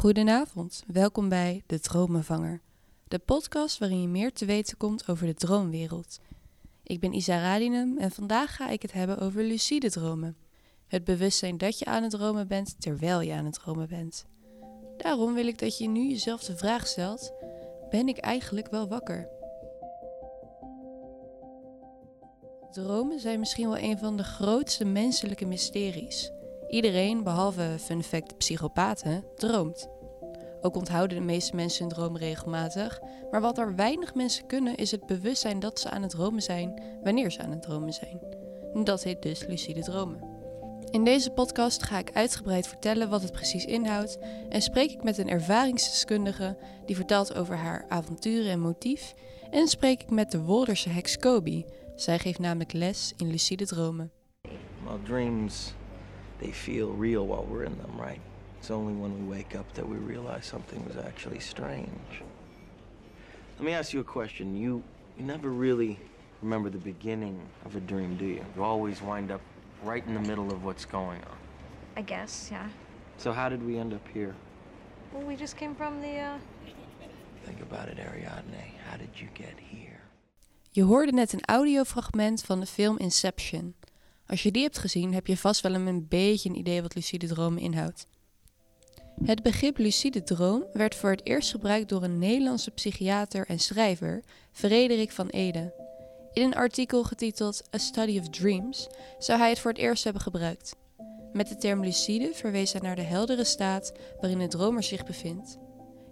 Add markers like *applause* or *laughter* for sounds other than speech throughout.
Goedenavond, welkom bij De Dromenvanger, de podcast waarin je meer te weten komt over de droomwereld. Ik ben Isa Radinem en vandaag ga ik het hebben over lucide dromen. Het bewustzijn dat je aan het dromen bent terwijl je aan het dromen bent. Daarom wil ik dat je nu jezelf de vraag stelt: ben ik eigenlijk wel wakker? Dromen zijn misschien wel een van de grootste menselijke mysteries. Iedereen, behalve fun fact psychopaten, droomt. Ook onthouden de meeste mensen hun droom regelmatig, maar wat er weinig mensen kunnen is het bewustzijn dat ze aan het dromen zijn wanneer ze aan het dromen zijn. Dat heet dus lucide dromen. In deze podcast ga ik uitgebreid vertellen wat het precies inhoudt en spreek ik met een ervaringsdeskundige die vertelt over haar avonturen en motief en spreek ik met de Wolderse heks Kobe. Zij geeft namelijk les in lucide dromen. Well, dreams, they feel real while we're in them, right? It's only when we wake up that we realize something was actually strange. Let me ask you a question. You, you never really remember the beginning of a dream, do you? You always wind up right in the middle of what's going on. I guess, yeah. So how did we end up here? Well, we just came from the, uh... Think about it, Ariadne. How did you get here? Je hoorde net een audiofragment van de film Inception. Als je die hebt gezien, heb je vast wel een beetje een idee wat lucide dromen inhoudt. Het begrip lucide droom werd voor het eerst gebruikt door een Nederlandse psychiater en schrijver, Frederik van Ede. In een artikel getiteld A Study of Dreams zou hij het voor het eerst hebben gebruikt. Met de term lucide verwees hij naar de heldere staat waarin de dromer zich bevindt.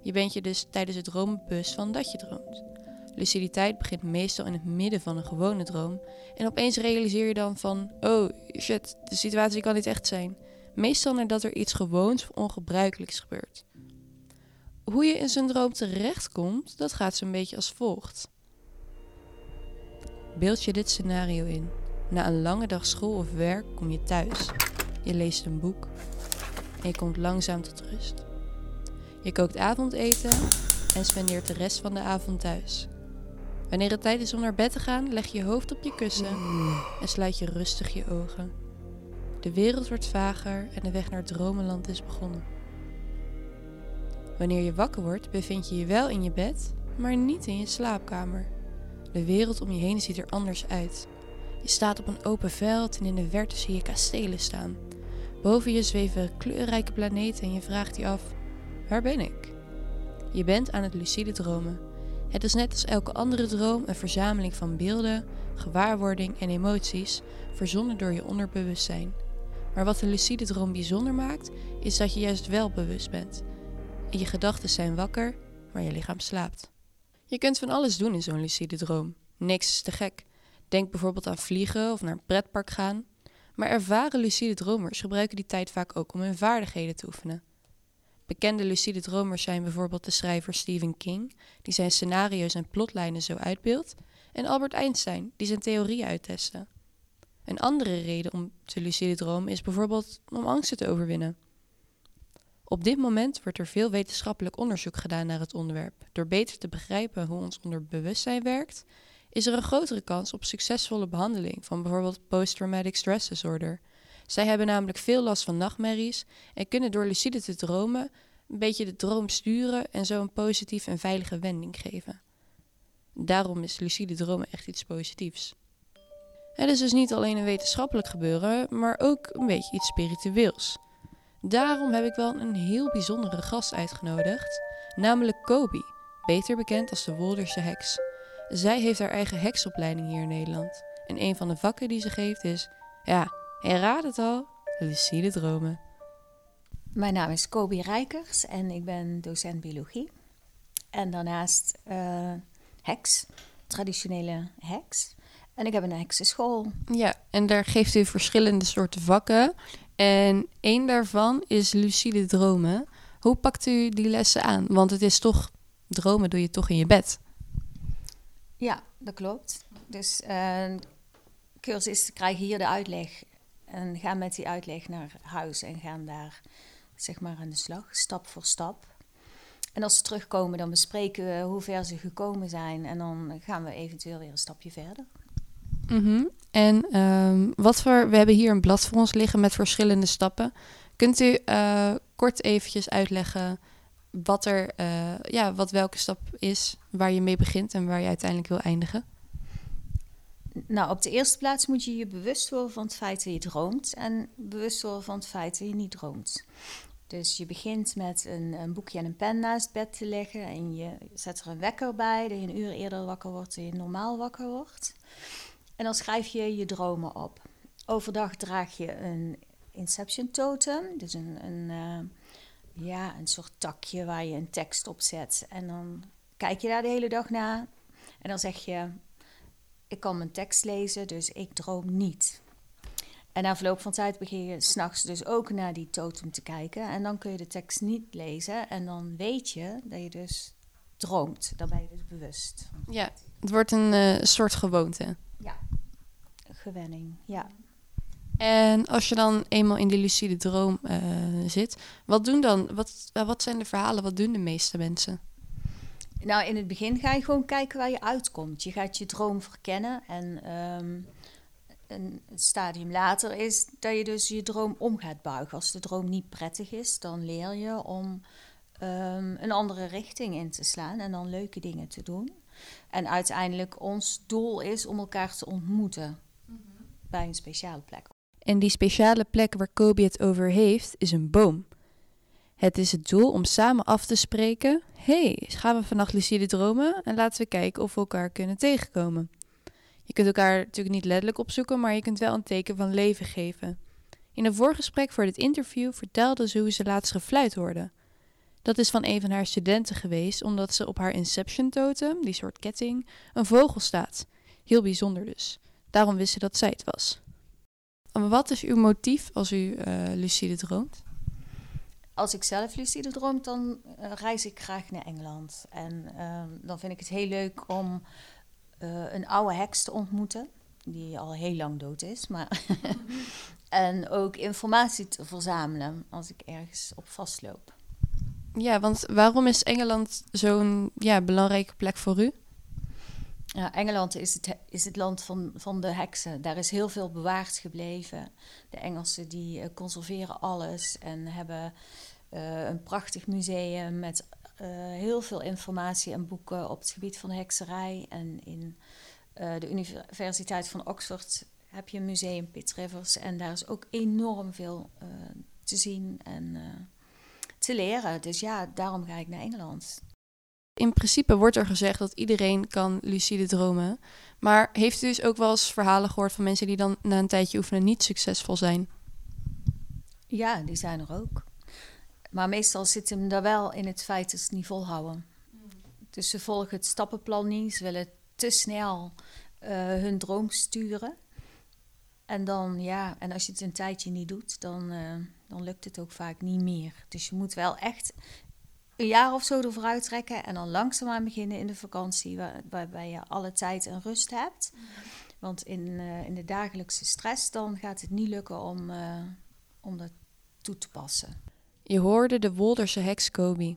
Je bent je dus tijdens het dromen bewust van dat je droomt. Luciditeit begint meestal in het midden van een gewone droom en opeens realiseer je dan van, oh shit, de situatie kan niet echt zijn. Meestal nadat er iets gewoons of ongebruikelijks gebeurt. Hoe je in zijn droom terechtkomt, dat gaat zo'n beetje als volgt. Beeld je dit scenario in. Na een lange dag school of werk kom je thuis. Je leest een boek en je komt langzaam tot rust. Je kookt avondeten en spendeert de rest van de avond thuis. Wanneer het tijd is om naar bed te gaan, leg je hoofd op je kussen en sluit je rustig je ogen. De wereld wordt vager en de weg naar dromenland is begonnen. Wanneer je wakker wordt, bevind je je wel in je bed, maar niet in je slaapkamer. De wereld om je heen ziet er anders uit. Je staat op een open veld en in de verte zie je kastelen staan. Boven je zweven kleurrijke planeten en je vraagt je af: waar ben ik? Je bent aan het lucide dromen. Het is net als elke andere droom een verzameling van beelden, gewaarwording en emoties, verzonnen door je onderbewustzijn. Maar wat een lucide droom bijzonder maakt, is dat je juist wel bewust bent. En je gedachten zijn wakker, maar je lichaam slaapt. Je kunt van alles doen in zo'n lucide droom. Niks is te gek. Denk bijvoorbeeld aan vliegen of naar een pretpark gaan. Maar ervaren lucide dromers gebruiken die tijd vaak ook om hun vaardigheden te oefenen. Bekende lucide dromers zijn bijvoorbeeld de schrijver Stephen King, die zijn scenario's en plotlijnen zo uitbeeldt, en Albert Einstein, die zijn theorieën uittestte. Een andere reden om te lucide dromen is bijvoorbeeld om angsten te overwinnen. Op dit moment wordt er veel wetenschappelijk onderzoek gedaan naar het onderwerp. Door beter te begrijpen hoe ons onderbewustzijn werkt, is er een grotere kans op succesvolle behandeling van bijvoorbeeld post-traumatic stress disorder. Zij hebben namelijk veel last van nachtmerries en kunnen door lucide te dromen een beetje de droom sturen en zo een positieve en veilige wending geven. Daarom is lucide dromen echt iets positiefs. Het is dus niet alleen een wetenschappelijk gebeuren, maar ook een beetje iets spiritueels. Daarom heb ik wel een heel bijzondere gast uitgenodigd, namelijk Kobe, beter bekend als de Wolderse heks. Zij heeft haar eigen heksopleiding hier in Nederland. En een van de vakken die ze geeft is, ja, je raadt het al, lucide dromen. Mijn naam is Kobe Rijkers en ik ben docent biologie. En daarnaast uh, heks, traditionele heks. En ik heb een heksenschool. Ja, en daar geeft u verschillende soorten vakken. En één daarvan is lucide dromen. Hoe pakt u die lessen aan? Want het is toch, dromen doe je toch in je bed. Ja, dat klopt. Dus uh, cursisten krijgen hier de uitleg en gaan met die uitleg naar huis en gaan daar zeg maar aan de slag, stap voor stap. En als ze terugkomen, dan bespreken we hoe ver ze gekomen zijn en dan gaan we eventueel weer een stapje verder. Mhm. En um, wat voor, we hebben hier een blad voor ons liggen met verschillende stappen. Kunt u uh, kort eventjes uitleggen wat, er, eh, ja, wat welke stap is waar je mee begint en waar je uiteindelijk wil eindigen? Nou, op de eerste plaats moet je je bewust worden van het feit dat je droomt en bewust worden van het feit dat je niet droomt. Dus je begint met een, een, boekje en een pen naast bed te leggen en je zet er een wekker bij, dat een uur eerder wakker wordt dan je normaal wakker wordt. En dan schrijf je je dromen op. Overdag draag je een Inception totem, dus een, een, uh, ja, een soort takje waar je een tekst op zet. En dan kijk je daar de hele dag naar en dan zeg je, ik kan mijn tekst lezen, dus ik droom niet. En na verloop van tijd begin je s'nachts dus ook naar die totem te kijken. En dan kun je de tekst niet lezen. En dan weet je dat je dus droomt. Dan ben je dus bewust. Ja, het wordt een uh, soort gewoonte. Ja, gewenning, ja. En als je dan eenmaal in die lucide droom uh, zit, wat doen dan? Wat, wat zijn de verhalen? Wat doen de meeste mensen? Nou, in het begin ga je gewoon kijken waar je uitkomt. Je gaat je droom verkennen en um, een stadium later is dat je dus je droom om gaat buigen. Als de droom niet prettig is, dan leer je om um, een andere richting in te slaan en dan leuke dingen te doen. En uiteindelijk ons doel is om elkaar te ontmoeten mm -hmm. bij een speciale plek. En die speciale plek waar Kobe het over heeft, is een boom. Het is het doel om samen af te spreken: hey, gaan we vannacht lucide dromen en laten we kijken of we elkaar kunnen tegenkomen. Je kunt elkaar natuurlijk niet letterlijk opzoeken, maar je kunt wel een teken van leven geven. In een voorgesprek voor dit interview vertelde ze hoe ze laatst gefluit hoorde. Dat is van een van haar studenten geweest, omdat ze op haar Inception totem, die soort ketting, een vogel staat. Heel bijzonder dus. Daarom wist ze dat zij het was. Wat is uw motief als u uh, lucide droomt? Als ik zelf lucide droom, dan uh, reis ik graag naar Engeland. En uh, dan vind ik het heel leuk om uh, een oude heks te ontmoeten, die al heel lang dood is. Maar *laughs* en ook informatie te verzamelen als ik ergens op vastloop. Ja, want waarom is Engeland zo'n ja, belangrijke plek voor u? Ja, Engeland is het, is het land van, van de heksen. Daar is heel veel bewaard gebleven. De Engelsen die uh, conserveren alles en hebben uh, een prachtig museum met uh, heel veel informatie en boeken op het gebied van hekserij. En in de Universiteit van Oxford heb je een museum Pitt Rivers. En daar is ook enorm veel te zien en te leren. Dus ja, daarom ga ik naar Engeland in principe wordt er gezegd dat iedereen kan lucide dromen. Maar heeft u dus ook wel eens verhalen gehoord van mensen die dan na een tijdje oefenen niet succesvol zijn? Ja, die zijn er ook. Maar meestal zit hem daar wel in het feit dat ze het niet volhouden. Dus ze volgen het stappenplan niet. Ze willen te snel uh, hun droom sturen. En dan, ja, en als je het een tijdje niet doet, dan, uh, dan lukt het ook vaak niet meer. Dus je moet wel echt een jaar of zo ervoor trekken en dan langzaamaan beginnen in de vakantie, waar, waarbij je alle tijd en rust hebt. Want in, uh, in de dagelijkse stress dan gaat het niet lukken om, uh, om dat toe te passen. Je hoorde de Wolderse heks Kobi.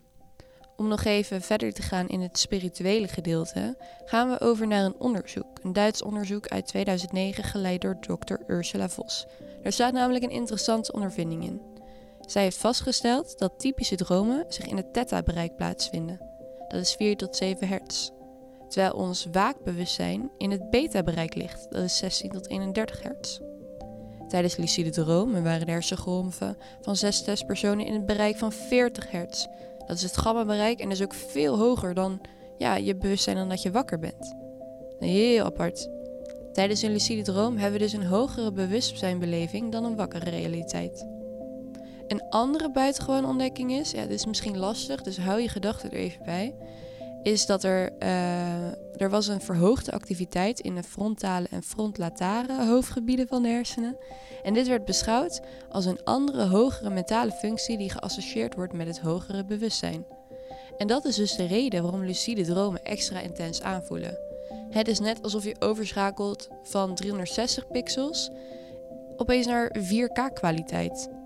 Om nog even verder te gaan in het spirituele gedeelte, gaan we over naar een onderzoek. Een Duits onderzoek uit 2009 geleid door dokter Ursula Vos. Er staat namelijk een interessante ondervinding in. Zij heeft vastgesteld dat typische dromen zich in het theta-bereik plaatsvinden. Dat is 4 tot 7 hertz. Terwijl ons waakbewustzijn in het beta-bereik ligt. Dat is 16 tot 31 hertz. Tijdens lucide dromen waren de hersengolven van 6 testpersonen in het bereik van 40 hertz. Dat is het gamma-bereik en dus ook veel hoger dan ja, je bewustzijn dan dat je wakker bent. Heel apart. Tijdens een lucide droom hebben we dus een hogere bewustzijnbeleving dan een wakkere realiteit. Een andere buitengewone ontdekking is, ja, dit is misschien lastig, dus hou je gedachten er even bij, is dat er, uh, er was een verhoogde activiteit in de frontale en frontlatare hoofdgebieden van de hersenen. En dit werd beschouwd als een andere hogere mentale functie die geassocieerd wordt met het hogere bewustzijn. En dat is dus de reden waarom lucide dromen extra intens aanvoelen. Het is net alsof je overschakelt van 360 pixels opeens naar 4K kwaliteit.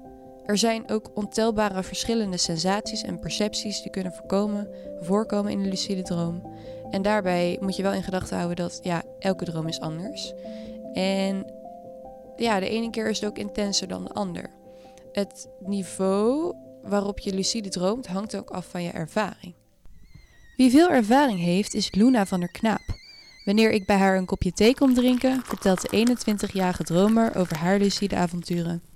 Er zijn ook ontelbare verschillende sensaties en percepties die kunnen voorkomen, voorkomen in de lucide droom. En daarbij moet je wel in gedachten houden dat ja, elke droom is anders. En ja, de ene keer is het ook intenser dan de ander. Het niveau waarop je lucide droomt hangt ook af van je ervaring. Wie veel ervaring heeft is Luna van der Knaap. Wanneer ik bij haar een kopje thee kom drinken, vertelt de 21-jarige dromer over haar lucide avonturen.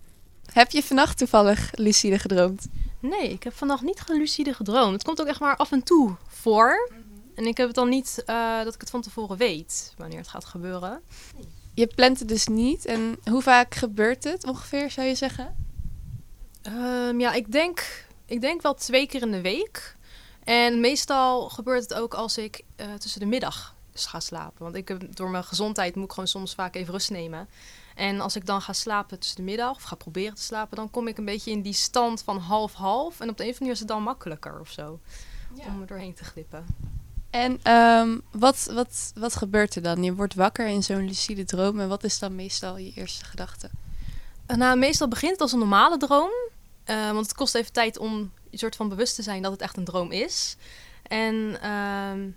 Heb je vannacht toevallig lucide gedroomd? Nee, ik heb vannacht niet lucide gedroomd. Het komt ook echt maar af en toe voor. En ik heb het dan niet eh, dat ik het van tevoren weet wanneer het gaat gebeuren. Je plant het dus niet. En hoe vaak gebeurt het ongeveer, zou je zeggen? Ehm, ja, ik denk, ik denk wel twee keer in de week. En meestal gebeurt het ook als ik eh, tussen de middag ga slapen. Want ik heb, door mijn gezondheid moet ik gewoon soms vaak even rust nemen. En als ik dan ga slapen tussen de middag, of ga proberen te slapen, dan kom ik een beetje in die stand van half-half. En op de een of andere manier is het dan makkelijker of zo. Om er doorheen te glippen. En ehm, wat, wat, wat gebeurt er dan? Je wordt wakker in zo'n lucide droom. En wat is dan meestal je eerste gedachte? Uh, nou, meestal begint het als een normale droom. Uh, want het kost even tijd om een soort van bewust te zijn dat het echt een droom is. En uh,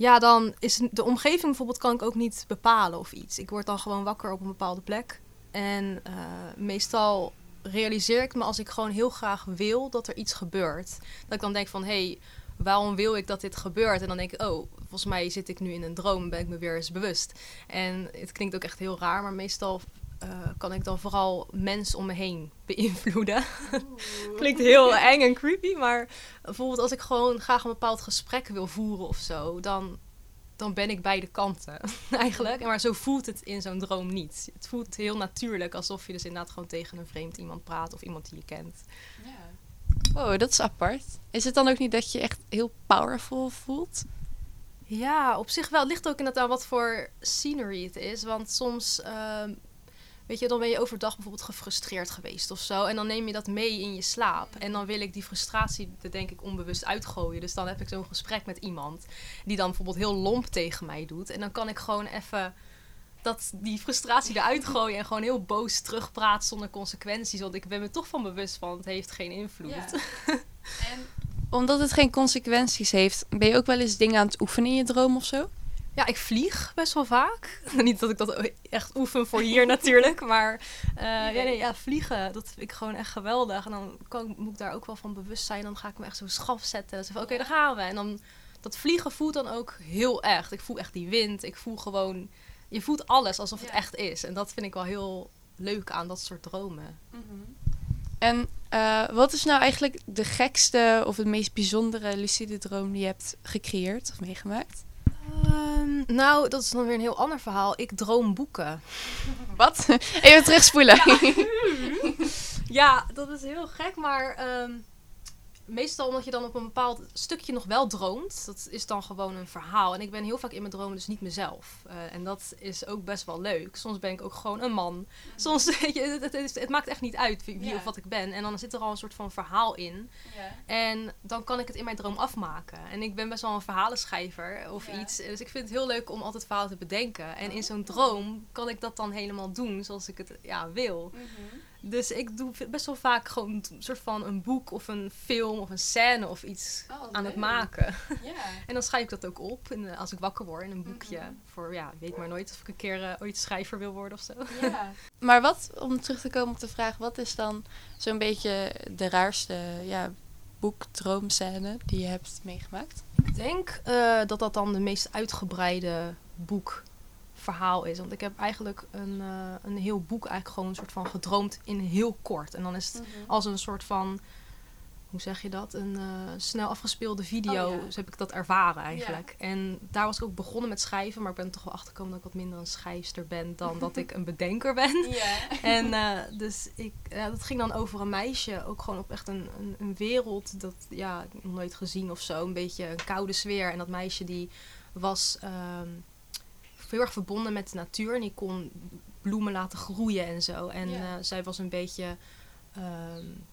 ja, dan is de omgeving bijvoorbeeld kan ik ook niet bepalen of iets. Ik word dan gewoon wakker op een bepaalde plek. En uh, meestal realiseer ik me als ik gewoon heel graag wil dat er iets gebeurt. Dat ik dan denk van, hé, hey, waarom wil ik dat dit gebeurt? En dan denk ik, oh, volgens mij zit ik nu in een droom, ben ik me weer eens bewust. En het klinkt ook echt heel raar, maar meestal uh, kan ik dan vooral mensen om me heen beïnvloeden. *laughs* Klinkt heel eng en creepy, maar bijvoorbeeld als ik gewoon graag een bepaald gesprek wil voeren of zo, dan, dan ben ik beide kanten *laughs* eigenlijk. Maar zo voelt het in zo'n droom niet. Het voelt heel natuurlijk, alsof je dus inderdaad gewoon tegen een vreemd iemand praat of iemand die je kent. Ja. Oh, dat is apart. Is het dan ook niet dat je echt heel powerful voelt? Ja, op zich wel. Het ligt ook inderdaad aan wat voor scenery het is. Want soms uh, Weet je, dan ben je overdag bijvoorbeeld gefrustreerd geweest of zo. En dan neem je dat mee in je slaap. En dan wil ik die frustratie er denk ik onbewust uitgooien. Dus dan heb ik zo'n gesprek met iemand die dan bijvoorbeeld heel lomp tegen mij doet. En dan kan ik gewoon even dat die frustratie eruit gooien en gewoon heel boos terugpraten zonder consequenties. Want ik ben me toch van bewust van het heeft geen invloed. Ja. *laughs* en omdat het geen consequenties heeft, ben je ook wel eens dingen aan het oefenen in je droom of zo? Ja, ik vlieg best wel vaak. *laughs* Niet dat ik dat echt oefen voor hier *laughs* natuurlijk. Maar uh, ja, nee, ja, vliegen, dat vind ik gewoon echt geweldig. En dan kan, moet ik daar ook wel van bewust zijn. Dan ga ik me echt zo schaf zetten. Zo van, oké, okay, daar gaan we. En dan, dat vliegen voelt dan ook heel echt. Ik voel echt die wind. Ik voel gewoon... Je voelt alles alsof het echt is. En dat vind ik wel heel leuk aan dat soort dromen. Mm -hmm. En uh, wat is nou eigenlijk de gekste of het meest bijzondere lucide droom die je hebt gecreëerd of meegemaakt? Um, nou, dat is dan weer een heel ander verhaal. Ik droom boeken. *laughs* Wat? Even terugspoelen. *laughs* ja, dat is heel gek, maar um, meestal omdat je dan op een bepaald stukje nog wel droomt. Dat is dan gewoon een verhaal. En ik ben heel vaak in mijn dromen dus niet mezelf. Uh, en dat is ook best wel leuk. Soms ben ik ook gewoon een man. Soms, *laughs* weet je, het, het, het maakt echt niet uit wie, wie yeah. of wat ik ben. En dan zit er al een soort van verhaal in. Yeah. En dan kan ik het in mijn droom afmaken. En ik ben best wel een verhalenschrijver of yeah. iets. Dus ik vind het heel leuk om altijd verhalen te bedenken. En in zo'n droom kan ik dat dan helemaal doen zoals ik het ja, wil. Mm -hmm. Dus ik doe best wel vaak gewoon een soort van een boek of een film of een scène of iets oh, aan het maken. *laughs* Yeah. *laughs* en dan schrijf ik dat ook op in, als ik wakker word in een boekje. Mm -hmm. Voor ja, weet maar nooit of ik een keer uh, ooit schrijver wil worden of zo. Yeah. *laughs* maar wat, om terug te komen op de vraag, wat is dan zo'n beetje de raarste ja, boekdroomscène die je hebt meegemaakt? Ik denk uh, dat dat dan de meest uitgebreide boek verhaal is. Want ik heb eigenlijk een, uh, een heel boek eigenlijk gewoon een soort van gedroomd in heel kort. En dan is het mm -hmm. als een soort van, hoe zeg je dat? Een uh, snel afgespeelde video. Oh, ja. Dus heb ik dat ervaren eigenlijk. Ja. En daar was ik ook begonnen met schrijven. Maar ik ben er toch wel achtergekomen dat ik wat minder een schrijfster ben dan dat ik een bedenker ben. *laughs* *laughs* En uh, dus ik, dat ging dan over een meisje. Ook gewoon op echt een, een, een wereld dat ja, ik nog nooit gezien of zo. Een beetje een koude sfeer. En dat meisje die was... Um, heel erg verbonden met de natuur. En die kon bloemen laten groeien en zo. En uh, zij was een beetje... Uh,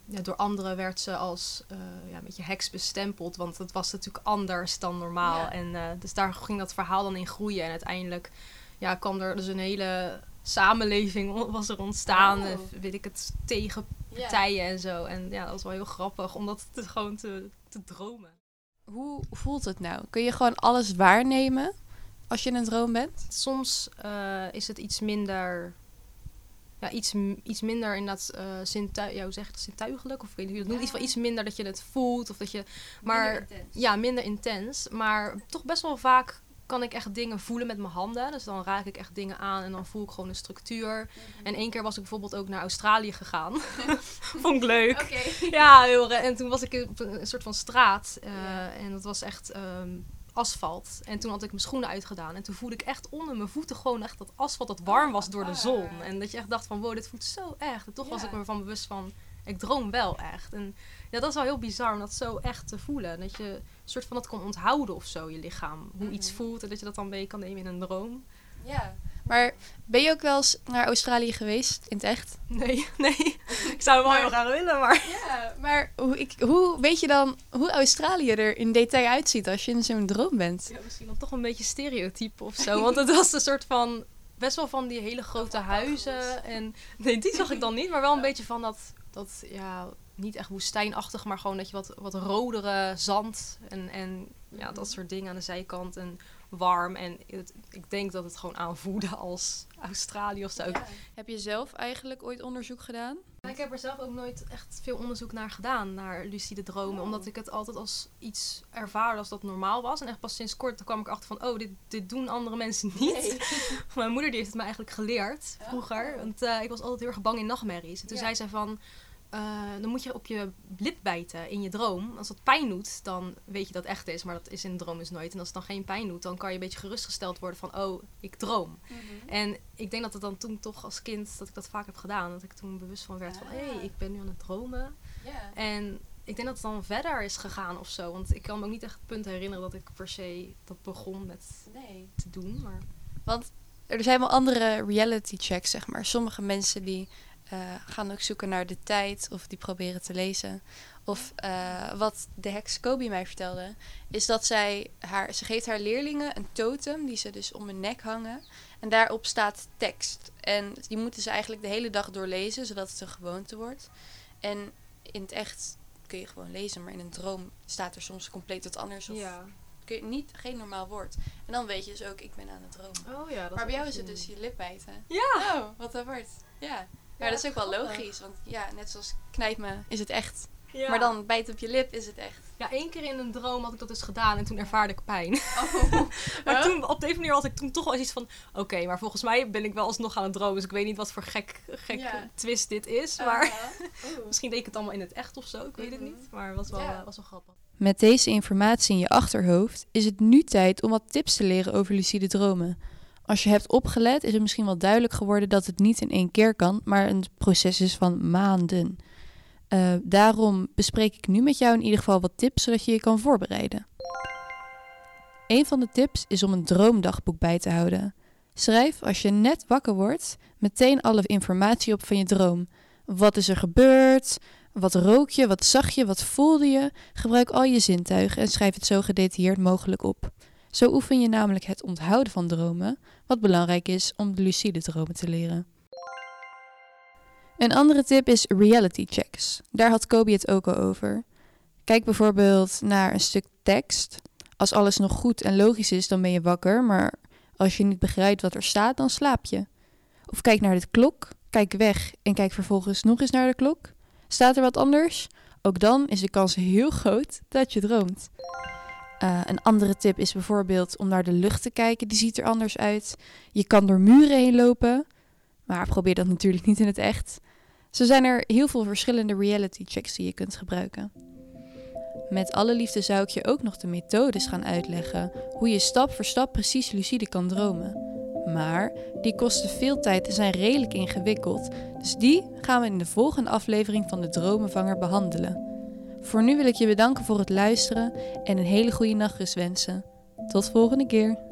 ja, door anderen werd ze als uh, ja, een beetje heks bestempeld. Want het was natuurlijk anders dan normaal. En uh, dus daar ging dat verhaal dan in groeien. En uiteindelijk ja, kwam er dus een hele samenleving was er ontstaan. Oh. weet ik het, tegen partijen en zo. En ja, dat was wel heel grappig om dat te, gewoon te, te dromen. Hoe voelt het nou? Kun je gewoon alles waarnemen? Als je in een droom bent? Soms uh, is het iets minder ja, iets, iets minder inderdaad uh, zintuig, ja, hoe zeg je dat, zintuigelijk? Of ik weet niet hoe je dat noemt. Iets, van iets minder dat je het voelt. Of dat je, maar, ja, minder intens. Maar toch best wel vaak kan ik echt dingen voelen met mijn handen. Dus dan raak ik echt dingen aan en dan voel ik gewoon een structuur. En één keer was ik bijvoorbeeld ook naar Australië gegaan. *laughs* Vond ik leuk. Ja, heel En toen was ik op een, een soort van straat. eh, En dat was echt ehm, asfalt. En toen had ik mijn schoenen uitgedaan. En toen voelde ik echt onder mijn voeten gewoon echt dat asfalt dat warm was door de zon. En dat je echt dacht van, wow, dit voelt zo echt. En toch was ik me ervan bewust van, ik droom wel echt. En ja, dat is wel heel bizar om dat zo echt te voelen. Dat je een soort van dat kan onthouden of zo, je lichaam. Hoe iets voelt en dat je dat dan mee kan nemen in een droom. Ja. Maar ben je ook wel eens naar Australië geweest in het echt? Nee, *laughs* nee. Ik zou hem wel heel graag willen, maar... Ja, maar hoe, ik, hoe weet je dan hoe Australië er in detail uitziet als je in zo'n droom bent? Ja, misschien dan toch een beetje stereotype of zo. Want het was een soort van... Best wel van die hele grote huizen. En nee, die zag ik dan niet. Maar wel een beetje van dat... dat ja, niet echt woestijnachtig, maar gewoon dat je wat, wat rodere zand en, en ja, dat soort dingen aan de zijkant. En warm. En het, ik denk dat het gewoon aanvoelde als Australië of zo. Heb je zelf eigenlijk ooit onderzoek gedaan? Ik heb er zelf ook nooit echt veel onderzoek naar gedaan, naar lucide dromen. Omdat ik het altijd als iets ervaarde als dat normaal was. En echt pas sinds kort kwam ik achter van, oh, dit, dit doen andere mensen niet. *laughs* Mijn moeder die heeft het me eigenlijk geleerd vroeger. Want uh, ik was altijd heel erg bang in nachtmerries. En toen ja. zei zij van, uh, dan moet je op je lip bijten in je droom. Als dat pijn doet, dan weet je dat het echt is. Maar dat is in de droom dus nooit. En als het dan geen pijn doet, dan kan je een beetje gerustgesteld worden van... Oh, ik droom. Mm -hmm. En ik denk dat het dan toen toch als kind, dat ik dat vaak heb gedaan. Dat ik toen bewust van werd van... Hé, hey, ik ben nu aan het dromen. Yeah. En ik denk dat het dan verder is gegaan of zo. Want ik kan me ook niet echt het punt herinneren dat ik per se dat begon met nee. te doen. Maar... Want er zijn wel andere reality checks, zeg maar. Sommige mensen die... Uh, gaan ook zoeken naar de tijd of die proberen te lezen. Of uh, wat de heks Kobe mij vertelde, is dat zij haar, ze geeft haar leerlingen een totem die ze dus om hun nek hangen. En daarop staat tekst. En die moeten ze eigenlijk de hele dag doorlezen, zodat het een gewoonte wordt. En in het echt kun je gewoon lezen, maar in een droom staat er soms compleet wat anders. Of ja. kun je niet, geen normaal woord. En dan weet je dus ook, ik ben aan het dromen. Oh, ja, maar bij jou is het dus je lip bijten. Ja! Oh, wat woord. Ja. Ja, ja, dat is ook wel logisch. Want ja, net zoals knijp me is het echt. Ja. Maar dan bijt op je lip is het echt. Ja, één keer in een droom had ik dat dus gedaan en toen ervaarde ik pijn. Oh. *laughs* maar toen, op deze manier had ik toen toch wel iets van... Oké, okay, maar volgens mij ben ik wel alsnog aan het dromen. Dus ik weet niet wat voor gek, gek ja. twist dit is. Maar *laughs* uh, misschien deed ik het allemaal in het echt of zo. Ik weet het niet. Maar het was wel, ja. was wel grappig. Met deze informatie in je achterhoofd is het nu tijd om wat tips te leren over lucide dromen. Als je hebt opgelet, is het misschien wel duidelijk geworden dat het niet in één keer kan, maar een proces is van maanden. Uh, daarom bespreek ik nu met jou in ieder geval wat tips zodat je je kan voorbereiden. Een van de tips is om een droomdagboek bij te houden. Schrijf als je net wakker wordt meteen alle informatie op van je droom. Wat is er gebeurd? Wat rook je? Wat zag je? Wat voelde je? Gebruik al je zintuigen en schrijf het zo gedetailleerd mogelijk op. Zo oefen je namelijk het onthouden van dromen, wat belangrijk is om de lucide dromen te leren. Een andere tip is reality checks. Daar had Kobe het ook al over. Kijk bijvoorbeeld naar een stuk tekst. Als alles nog goed en logisch is, dan ben je wakker, maar als je niet begrijpt wat er staat, dan slaap je. Of kijk naar de klok, kijk weg en kijk vervolgens nog eens naar de klok. Staat er wat anders? Ook dan is de kans heel groot dat je droomt. Uh, een andere tip is bijvoorbeeld om naar de lucht te kijken. Die ziet er anders uit. Je kan door muren heen lopen. Maar probeer dat natuurlijk niet in het echt. Zo zijn er heel veel verschillende reality checks die je kunt gebruiken. Met alle liefde zou ik je ook nog de methodes gaan uitleggen. Hoe je stap voor stap precies lucide kan dromen. Maar die kosten veel tijd en zijn redelijk ingewikkeld. Dus die gaan we in de volgende aflevering van de Dromenvanger behandelen. Voor nu wil ik je bedanken voor het luisteren en een hele goede nachtrust wensen. Tot volgende keer.